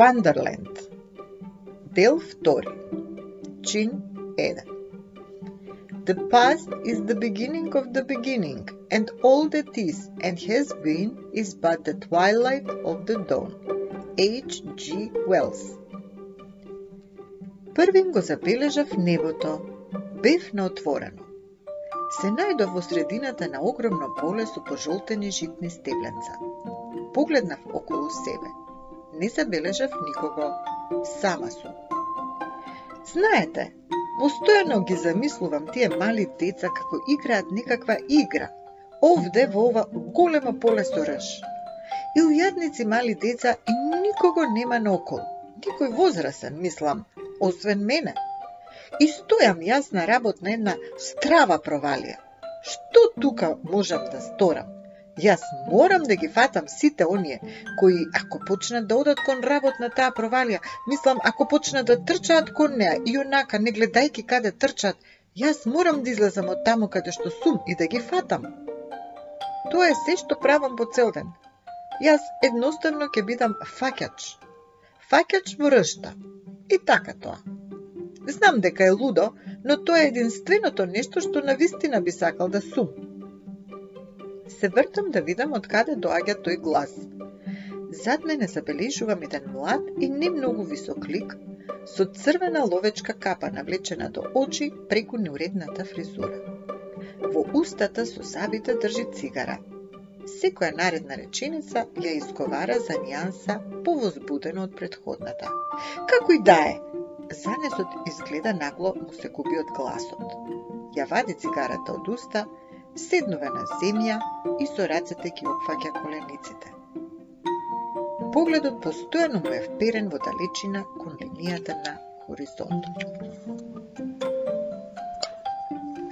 Wonderland Дел 2 Чин 1 The past is the beginning of the beginning, and all that is and has been is but the twilight of the dawn. H. G. Wells Првим го забележав небото. Бев на отворено. Се најдов во средината на огромно поле со пожолтени житни стебленца. Погледнав околу себе. Не забележав никого. Сама сум. Знаете, постојано ги замислувам тие мали деца како играат некаква игра. Овде во ова големо поле со рж. И ујадници мали деца и никого нема наоколу. Никој возрасен, мислам, освен мене. И стојам јас на работ на една страва провалија. Што тука можам да сторам? Јас морам да ги фатам сите оние кои ако почнат да одат кон работ на таа провалија, мислам ако почнат да трчаат кон неа и онака не гледајки каде трчат, јас морам да излезам од таму каде што сум и да ги фатам. Тоа е се што правам по цел ден. Јас едноставно ќе бидам факјач. Факјач во ршта. И така тоа. Знам дека е лудо, но тоа е единственото нешто што на вистина би сакал да сум. Се вртам да видам од каде доаѓа тој глас. Зад мене забележувам еден млад и не многу висок лик, со црвена ловечка капа навлечена до очи преку неуредната фризура. Во устата со сабите држи цигара. Секоја наредна реченица ја изговара за нијанса повозбудено од предходната. Како и да е, Занесот изгледа нагло му се губи од гласот. Ја вади цигарата од уста, седнува на земја и со рацете ги опфаќа колениците. Погледот постојано му е вперен во далечина кон линијата на хоризонтот.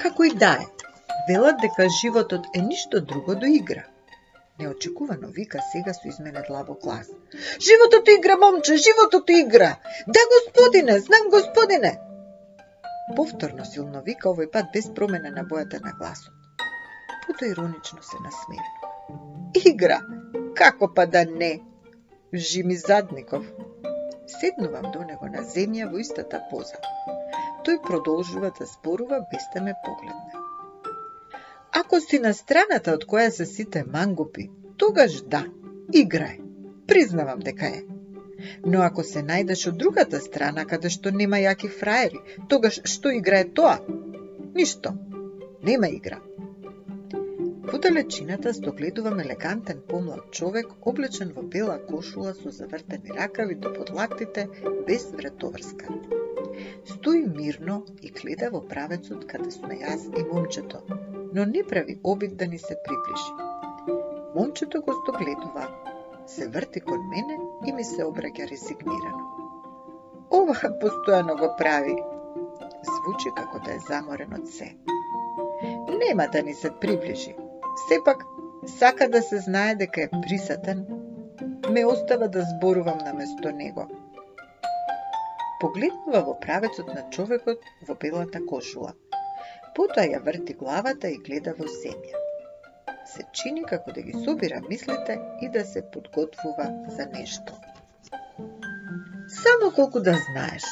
Како и да е, велат дека животот е ништо друго до игра. Неочекувано вика сега со изменет лабо глас. Животот игра, момче, животот игра! Да, господине, знам, господине! Повторно силно вика овој пат без промена на бојата на гласот. Пото иронично се насмевна. Игра! Како па да не? Жими Задников. Седнувам до него на земја во истата поза. Тој продолжува да зборува без да ме погледне. Ако си на страната од која се сите мангупи, тогаш да, играј. Признавам дека е. Но ако се најдеш од другата страна, каде што нема јаки фраери, тогаш што играе тоа? Ништо. Нема игра. Далечината стогледувам елегантен помлад човек, облечен во бела кошула со завртени ракави до подлактите, без вратоврска. Стои мирно и гледа во правецот каде сме јас и момчето, но не прави обид да ни се приближи. Момчето го стогледува, се врти кон мене и ми се обраќа резигнирано. Ова постојано го прави. Звучи како да е заморен од се. Нема да ни се приближи. Сепак, сака да се знае дека е присатен, ме остава да зборувам на место него. Погледнува во правецот на човекот во белата кошула. Потоа ја врти главата и гледа во земја. Се чини како да ги собира мислите и да се подготвува за нешто. Само колку да знаеш,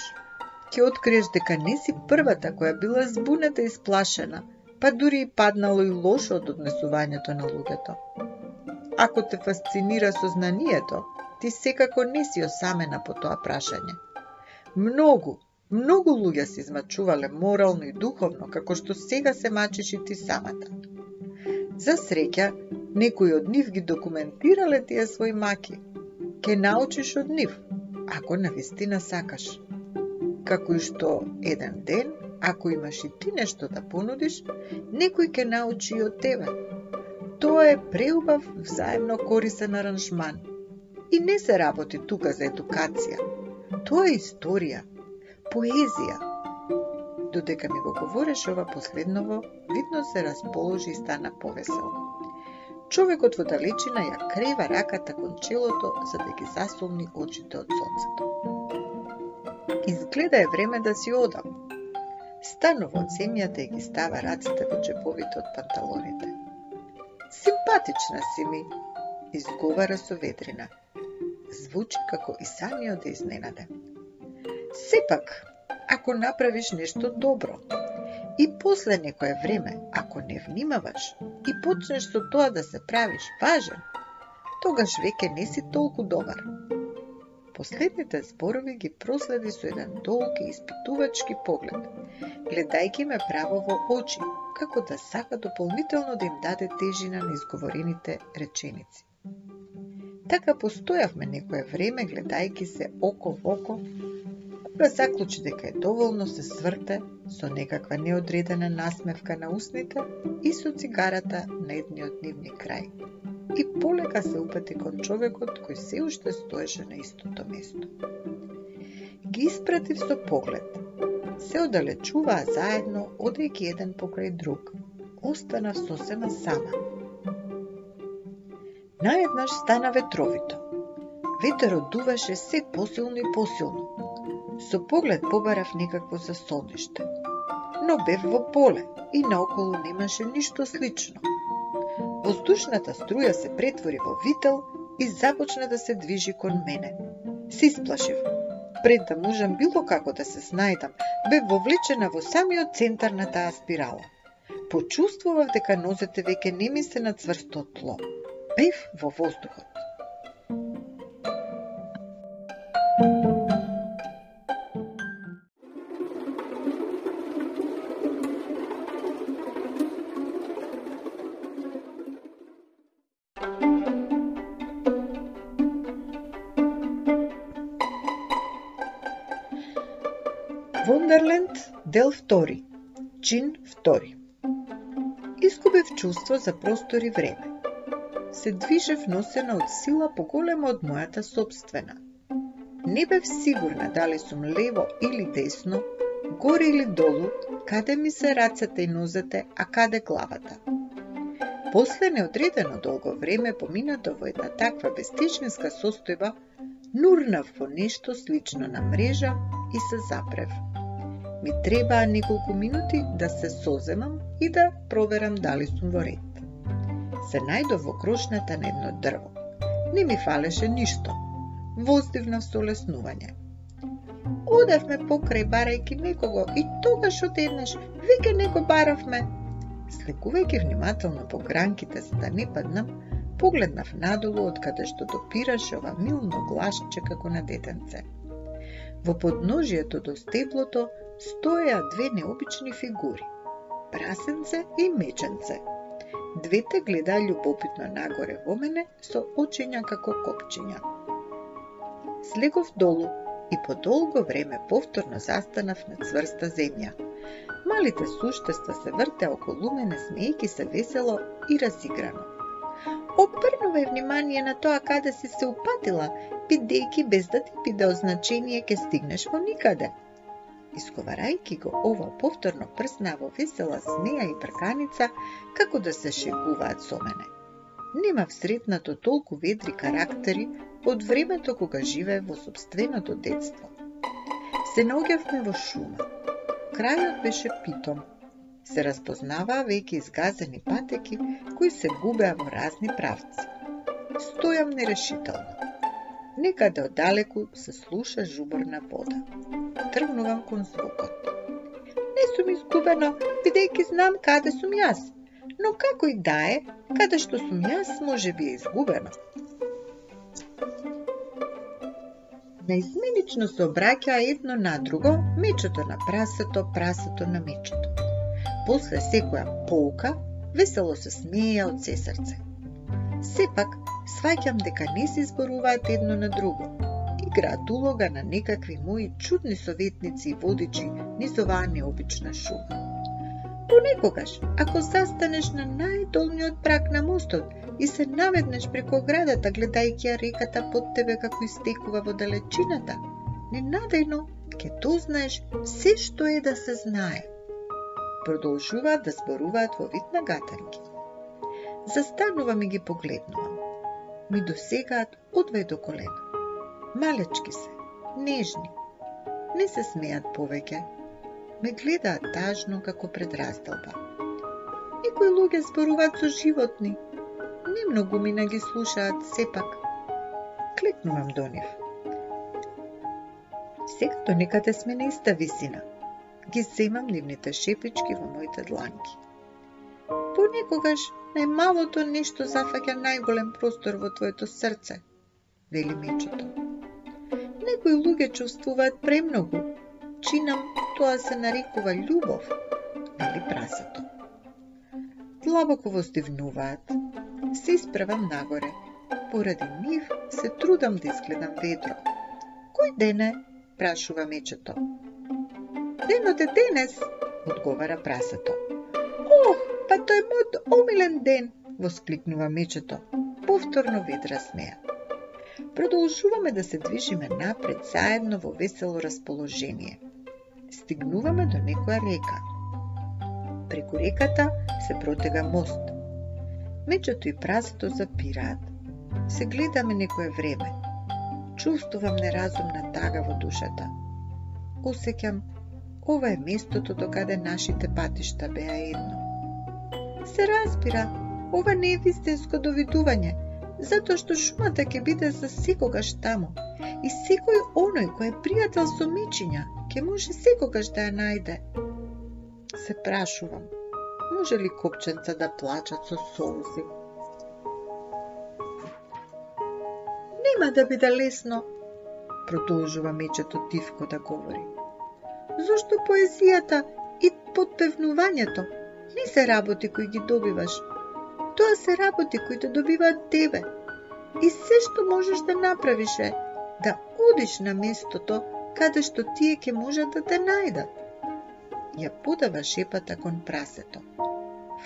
ќе откриеш дека не си првата која била збуната и сплашена, па дури и паднало и лошо од однесувањето на луѓето. Ако те фасцинира сознанието, ти секако не си осамена по тоа прашање. Многу, Многу луѓе се измачувале морално и духовно, како што сега се мачиш и ти самата. За среќа, некои од нив ги документирале тие своји маки. Ке научиш од нив, ако на вистина сакаш. Како и што еден ден, ако имаш и ти нешто да понудиш, некој ќе научи и од тебе. Тоа е преубав взаемно корисен аранжман. И не се работи тука за едукација. Тоа е историја, поезија. Додека ми го говореше ова последново, видно се расположи и стана повесел. Човекот во далечина ја крева раката кон челото за да ги засолни очите од сонцето. Изгледа е време да си одам. Станува од земјата и ги става раците во джеповите од панталоните. Симпатична си ми, изговара со ведрина. звучи како и самиот да изненаде. Сепак, ако направиш нешто добро, и после некое време, ако не внимаваш и почнеш со тоа да се правиш важен, тогаш веќе не си толку добар. Последните зборови ги проследи со еден долг и испитувачки поглед, гледајќи ме право во очи, како да сака дополнително да им даде тежина на изговорените реченици. Така постојавме некое време гледајќи се око во око, кога заклучи дека е доволно се сврте со некаква неодредена насмевка на устните и со цигарата на едниот нивни крај и полека се упати кон човекот кој се уште стоеше на истото место. Ги испратив со поглед. Се одалечуваа заедно, одејќи еден покрај друг. Останав сосема сама. Наеднаш стана ветровито. Ветерот дуваше се посилно и посилно. Со поглед побарав некакво засолниште. Но бев во поле и наоколу немаше ништо слично. Воздушната струја се претвори во вител и започна да се движи кон мене. Се исплашив. Пред да можам било како да се снајдам, бе вовлечена во самиот центар на таа спирала. Почувствував дека нозете веќе не ми се на цврсто тло. Бев во воздухот. Вондерленд, дел 2. Чин 2. Изгубив чувство за простор и време. Се движев носена од сила поголема од мојата собствена. Не бев сигурна дали сум лево или десно, горе или долу, каде ми се рацете и нозете, а каде главата. После неодредено долго време поминато во една таква бестичнинска состојба, нурнав во нешто слично на мрежа и се запрев. Ми требаа неколку минути да се соземам и да проверам дали сум во ред. Се најдов во крошната на едно дрво. Не ми фалеше ништо. Воздивнав со леснување. Одевме покрај барајки некого и тогаш одеднаш веќе него баравме. Слекувајќи внимателно по гранките за да не паднам, погледнав надолу од каде што допираше ова милно гласче како на детенце. Во подножието до стеблото стоеа две необични фигури – прасенце и меченце. Двете гледа љубопитно нагоре во мене со очиња како копчиња. Слегов долу и по долго време повторно застанав на цврста земја. Малите суштества се врте околу мене, смејки се весело и разиграно. Опрнувај внимание на тоа каде си се упатила, бидејќи без да ти биде означение ке стигнеш во никаде – Исковарајки го ова повторно прсна во весела смеја и прканица, како да се шегуваат со мене. Нема всретнато толку ведри карактери од времето кога живее во собственото детство. Се наоѓавме во шума. Крајот беше питом. Се разпознаваа веќе изгазени патеки кои се губеа во разни правци. Стојам нерешително. Некаде оддалеку се слуша жубор на вода. Тргнувам кон звукот. Не сум изгубено, бидејќи знам каде сум јас. Но како и да е, каде што сум јас може би е изгубено. Наизменично се обраќа едно на друго мечето на прасето, прасето на мечето. После секоја полка, весело се смеја од се срце. Сепак, сваќам дека не се изборуваат едно на друго. Играат улога на некакви мои чудни советници и водичи низ оваа необична шума. Понекогаш, ако застанеш на најдолниот прак на мостот и се наведнеш преко оградата гледајќи ја реката под тебе како истекува во далечината, ненадејно ќе дознаеш се што е да се знае. Продолжуваат да зборуваат во вид на гатанки. Застанувам и ги погледнувам ми досегаат одвај до колена. Малечки се, нежни. Не се смеат повеќе. Ме гледаат тажно како пред раздалба. Некои луѓе зборуваат со животни. Не многу мина ги слушаат сепак. Кликнувам до нив. Сега до некаде сме на иста висина. Ги земам нивните шепички во моите дланки. Понекогаш најмалото нешто зафаќа најголем простор во твоето срце, вели мечото. Некои луѓе чувствуваат премногу, чинам тоа се нарекува љубов, вели прасето. Длабоко воздивнуваат, се исправам нагоре. Поради нив се трудам да изгледам ведро. Кој ден е? прашува мечето. Денот е денес, одговара прасето. Ох, па тој е мојот омилен ден, воскликнува мечето. Повторно ведра смеа. Продолжуваме да се движиме напред заедно во весело расположение. Стигнуваме до некоја река. Преку реката се протега мост. Мечето и прасето запираат. Се гледаме некое време. Чувствувам неразумна тага во душата. Усеќам, ова е местото до каде нашите патишта беа едно. Се разбира, ова не е вистинско довидување, затоа што шумата ќе биде за секогаш таму и секој оној кој е пријател со мечиња ќе може секогаш да ја најде. Се прашувам, може ли копченца да плачат со солзи? Нема да биде лесно, продолжува мечето тивко да говори. Зошто поезијата и подпевнувањето не се работи кои ги добиваш. Тоа се работи кои те добиваат тебе. И се што можеш да направиш е да одиш на местото каде што тие ќе можат да те најдат ја подава шепата кон прасето.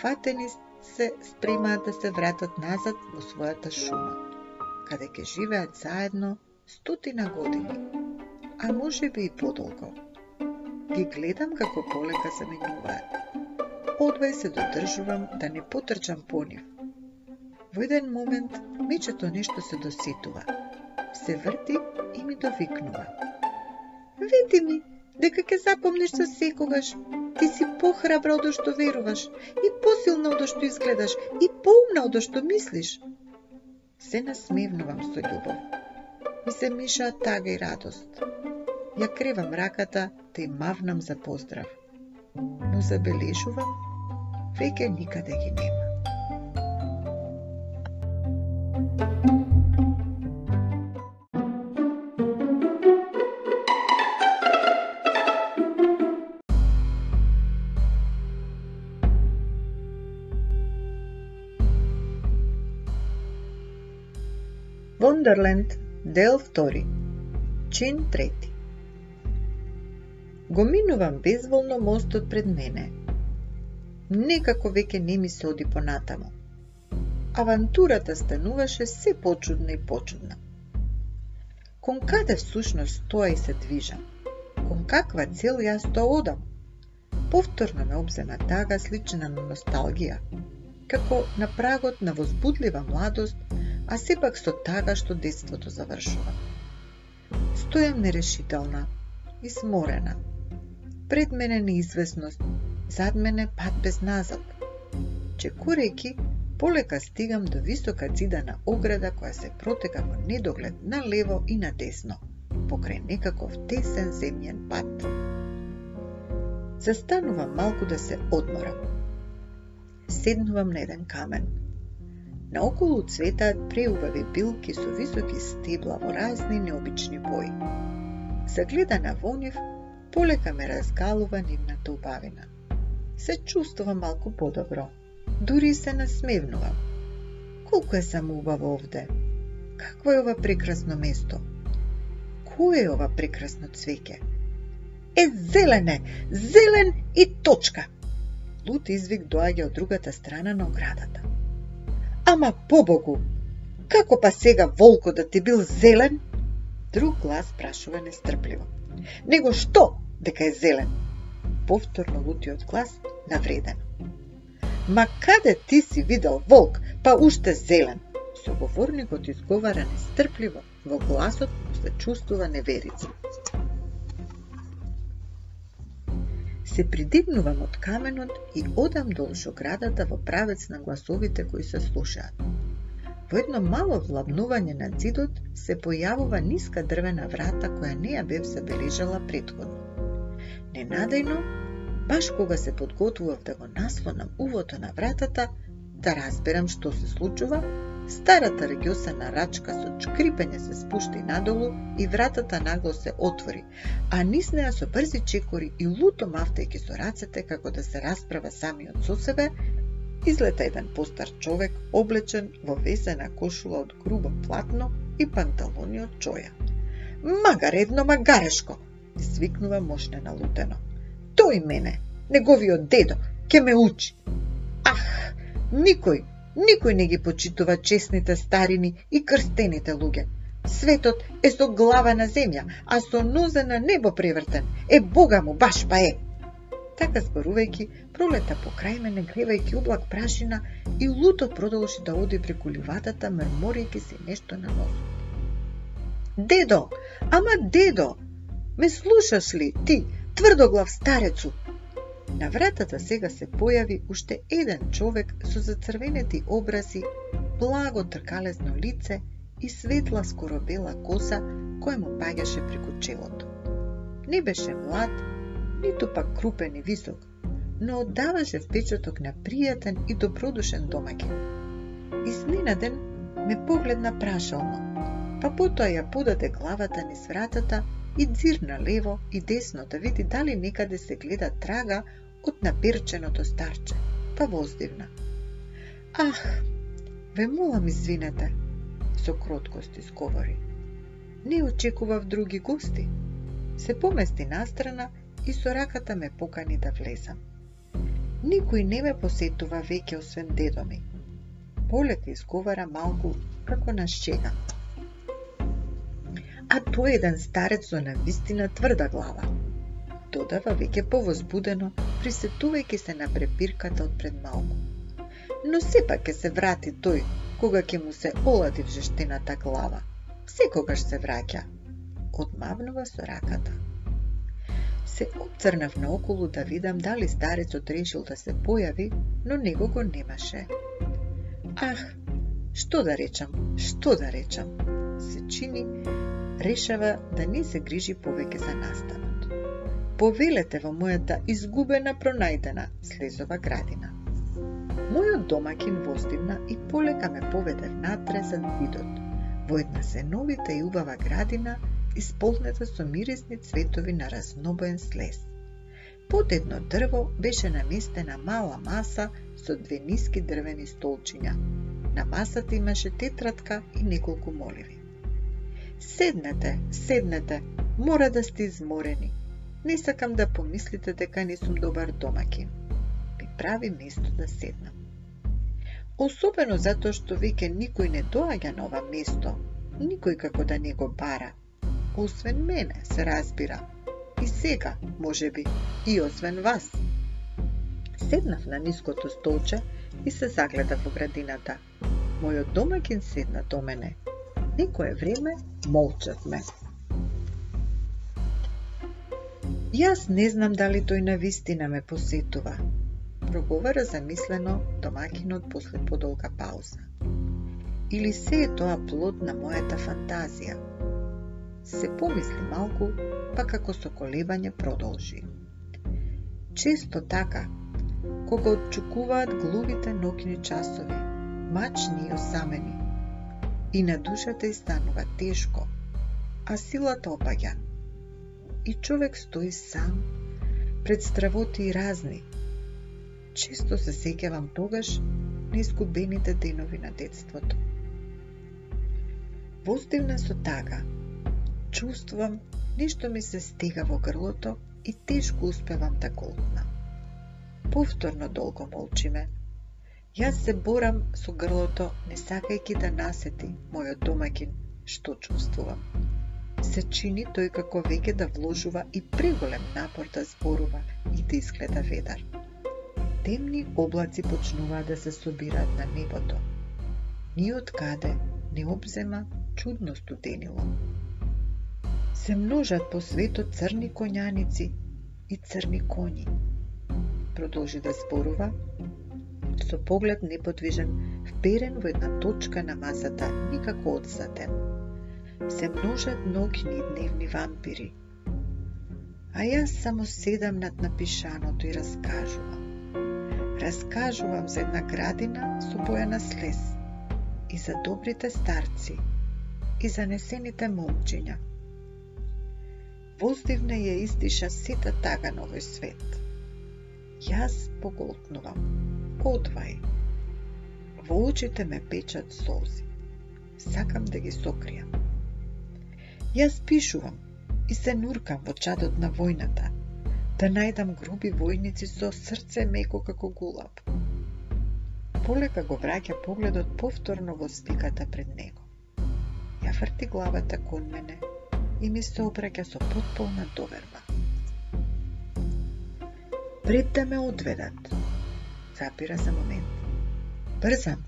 Фатени се спремаат да се вратат назад во својата шума, каде ќе живеат заедно стотина години, а може би и подолго. Ги гледам како полека заменуваат. Одвај се додржувам да не потрчам по нив. Во еден момент мечето нешто се досетува. Се врти и ми довикнува. Види ми, дека ќе запомниш за секогаш. Ти си похрабра од што веруваш, и посилна од што изгледаш, и поумна од што мислиш. Се насмевнувам со љубов. Ми се миша тага и радост. Ја кревам раката те мавнам за поздрав. Но забележувам, веќе никаде ги нема. Вондерленд, дел 2, чин 3. Го минувам безволно мостот пред мене. Некако веќе не ми се оди понатамо. Авантурата стануваше се почудна и почудна. Кон каде всушност тоа и се движам? Кон каква цел јас тоа одам? Повторно ме обзема тага слична на носталгија, како на прагот на возбудлива младост а сепак со тага што детството завршува. Стојам нерешителна и сморена. Пред мене неизвестност, зад мене пат без назад. Чекурејки, полека стигам до висока цидана ограда која се протека во недоглед на лево и на десно, покрај некаков тесен земјен пат. Застанувам малку да се одморам. Седнувам на еден камен – Наоколу цветаат преубави билки со високи стебла во разни необични бои. Загледана во нив, полека ме разгалува нивната убавина. Се чувствувам малку подобро. Дури се насмевнувам. Колку е само убаво овде. Какво е ова прекрасно место? Кој е ова прекрасно цвеќе? Е зелене, зелен и точка. Лут извик доаѓа од другата страна на оградата. Ама побогу, како па сега волко да ти бил зелен? Друг глас прашува нестрпливо. Него што дека е зелен? Повторно лутиот глас навреден. Ма каде ти си видел волк, па уште зелен? Соговорникот изговара нестрпливо, во гласот му се чувствува неверица. Се придигнувам од каменот и одам долж оградата во правец на гласовите кои се слушаат. Во едно мало влабнување на зидот се појавува ниска дрвена врата која не ја бев забележала предходно. Ненадејно, баш кога се подготвував да го наслонам увото на вратата, да разберам што се случува, Старата региосана рачка со чкрипење се спушти надолу и вратата нагло се отвори, а низ неа со брзи чекори и луто мафтајки со рацете како да се расправа самиот со себе, излета еден постар човек облечен во весена кошула од грубо платно и панталони од чоја. Магаредно магарешко, извикнува мошне налутено. Тој мене, неговиот дедо, ке ме учи. Ах, никој Никој не ги почитува честните старини и крстените луѓе. Светот е со глава на земја, а со нозе на небо превртен. Е, Бога му, баш па е! Така зборувајќи, пролета покрај мене, гревајќи облак прашина и луто продолжи да оди преку ливадата, мрморијќи си нешто на носот. Дедо, ама дедо, ме слушаш ли, ти, тврдоглав старецу, На вратата сега се појави уште еден човек со зацрвенети образи, благо тркалезно лице и светла скоро бела коса која му паѓаше преку челото. Не беше млад, ниту пак крупен и висок, но оддаваше впечаток на пријатен и добродушен домаќин. Изненаден ме погледна прашално, па потоа ја подаде главата низ вратата и дзирна лево и десно да види дали некаде се гледа трага од наперченото старче, па воздивна. Ах, ве молам извинете, со кроткост изговори. Не очекував други гости. Се помести настрана и со раката ме покани да влезам. Никој не ме посетува веќе освен дедо ми. Полека изговара малку како на шега. А тој еден старец со навистина тврда глава додава веќе повозбудено, присетувајќи се на препирката од пред малку. Но сепак ќе се врати тој, кога ќе му се олади в жештената глава. Секогаш се враќа. Одмавнува со раката. Се обцрнав наоколу да видам дали старецот решил да се појави, но него го немаше. Ах, што да речам, што да речам, се чини, решава да не се грижи повеќе за настанот повелете во мојата изгубена пронајдена слезова градина. Мојот домакин воздивна и полека ме поведе внатре за видот, во една сеновита и убава градина, исполнета со мирисни цветови на разнобоен слез. Под едно дрво беше наместена мала маса со две ниски дрвени столчиња. На масата имаше тетратка и неколку моливи. Седнете, седнете, мора да сте изморени, Не сакам да помислите дека не сум добар домакин. Ми прави место да седнам. Особено затоа што веќе никој не доаѓа на ова место, никој како да не го бара. Освен мене, се разбира. И сега, може би, и освен вас. Седнав на ниското столче и се загледав во градината. Мојот домакин седна до мене. Некое време молчавме. Јас не знам дали тој на вистина ме посетува, проговара замислено домакинот после подолга пауза. Или се е тоа плод на мојата фантазија? Се помисли малку, па како со колебање продолжи. Често така, кога отчукуваат глувите ноќни часови, мачни и осамени, и на душата и станува тешко, а силата опаѓа и човек стои сам пред стравоти и разни. Често се сеќавам тогаш на изгубените денови на детството. Воздивна со тага, чувствувам нешто ми се стига во грлото и тешко успевам да голтнам. Повторно долго молчиме. Јас се борам со грлото, не сакајќи да насети мојот домакин што чувствувам се чини тој како веќе да вложува и преголем напор да зборува и да изгледа ведар. Темни облаци почнуваа да се собираат на небото. Ни од каде не обзема чудно студенило. Се множат по светот црни коњаници и црни коњи. Продолжи да зборува, со поглед неподвижен, вперен во една точка на масата, никако одсатен. Се множат ноќни и дневни вампири. А јас само седам над напишаното и раскажувам. Раскажувам за една градина со бојана слез и за добрите старци и за несените момчиња. Воздивна ја издиша сета тага на овој свет. Јас поголтнувам. Одвај. Во очите ме печат солзи. Сакам да ги сокријам. Јас пишувам и се нуркам во чадот на војната, да најдам груби војници со срце меко како гулаб. Полека го враќа погледот повторно во сликата пред него. Ја врти главата кон мене и ми се обраќа со потполна доверба. Пред да ме одведат, запира за момент. Брзам.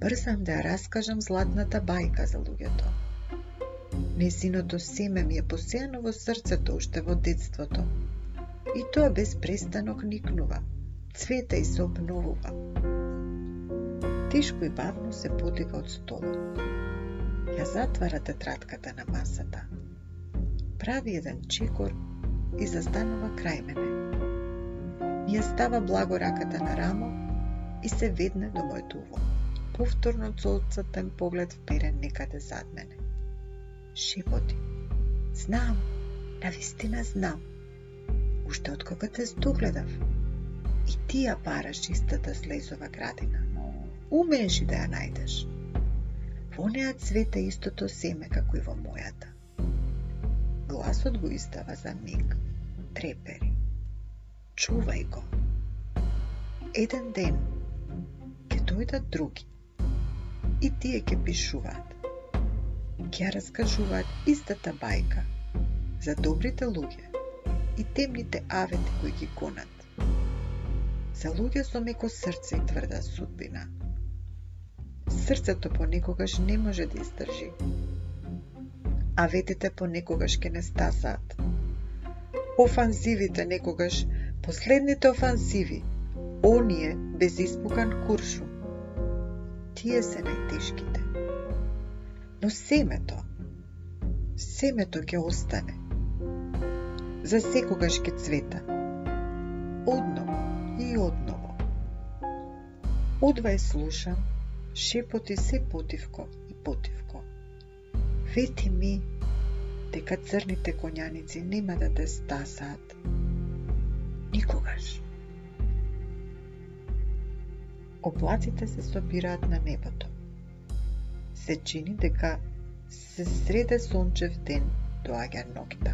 Брзам да ја раскажам златната бајка за луѓето. Незиното семе ми е посејано во срцето уште во детството. И тоа без престанок никнува, цвета и се обновува. Тишко и бавно се подига од столот. Ја затвара тетратката на масата. Прави еден чекор и застанува крај мене Ми ја става благо раката на рамо и се ведне до мојот уво. Повторно цолцатен поглед вперен некаде зад мене. Шепоти. Знам, на вистина знам. Уште од кога те здогледав. И ти ја бараш истата слезова градина. Умееш и да ја најдеш. Во неа цвете истото семе како и во мојата. Гласот го издава за миг. Трепери чувај го. Еден ден ќе дојдат други и тие ќе пишуваат. Ќе раскажуваат истата бајка за добрите луѓе и темните авети кои ги гонат. За луѓе со меко срце и тврда судбина. Срцето понекогаш не може да издржи. Аветите понекогаш ке не стасаат. Офанзивите некогаш Последните офансиви, оние без испукан куршу, тие се најтешките. Но семето, семето ќе остане. За секогаш ќе цвета. Одново и одново. Одвај слушам, шепоти се потивко и потивко. Вети ми дека црните коњаници нема да те стасаат никогаш. Облаците се собираат на небото. Се чини дека се среде сончев ден доаѓа ноќта.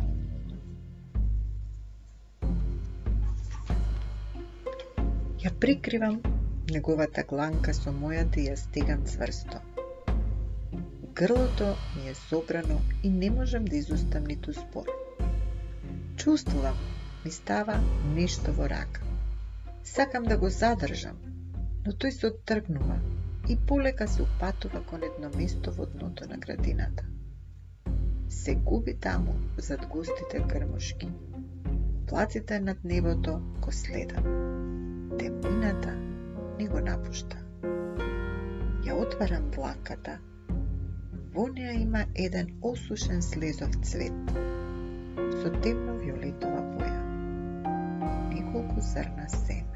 Ја прикривам неговата гланка со мојата и ја стегам цврсто. Грлото ми е собрано и не можам да изустам ниту спор. Чувствувам ми става нешто во рака. Сакам да го задржам, но тој се оттргнува и полека се упатува кон едно место во дното на градината. Се губи таму зад густите грмушки. Плаците над небото го следа. Темнината ни го напушта. Ја отварам дланката. Во неа има еден осушен слезов цвет со темно виолетова боја. pokusar na nessa